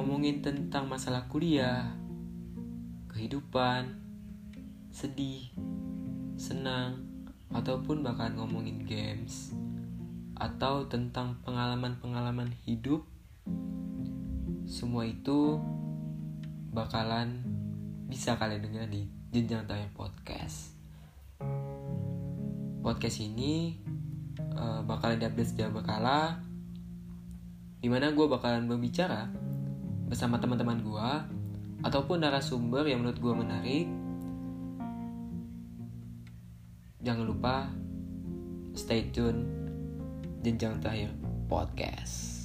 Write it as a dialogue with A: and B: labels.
A: ngomongin tentang masalah kuliah, kehidupan, sedih, senang, ataupun bahkan ngomongin games atau tentang pengalaman-pengalaman hidup. Semua itu bakalan bisa kalian dengar di Jenjang Tanya Podcast. Podcast ini uh, bakalan diupdate setiap berkala di mana gue bakalan berbicara bersama teman-teman gue ataupun narasumber yang menurut gue menarik jangan lupa stay tune jenjang terakhir podcast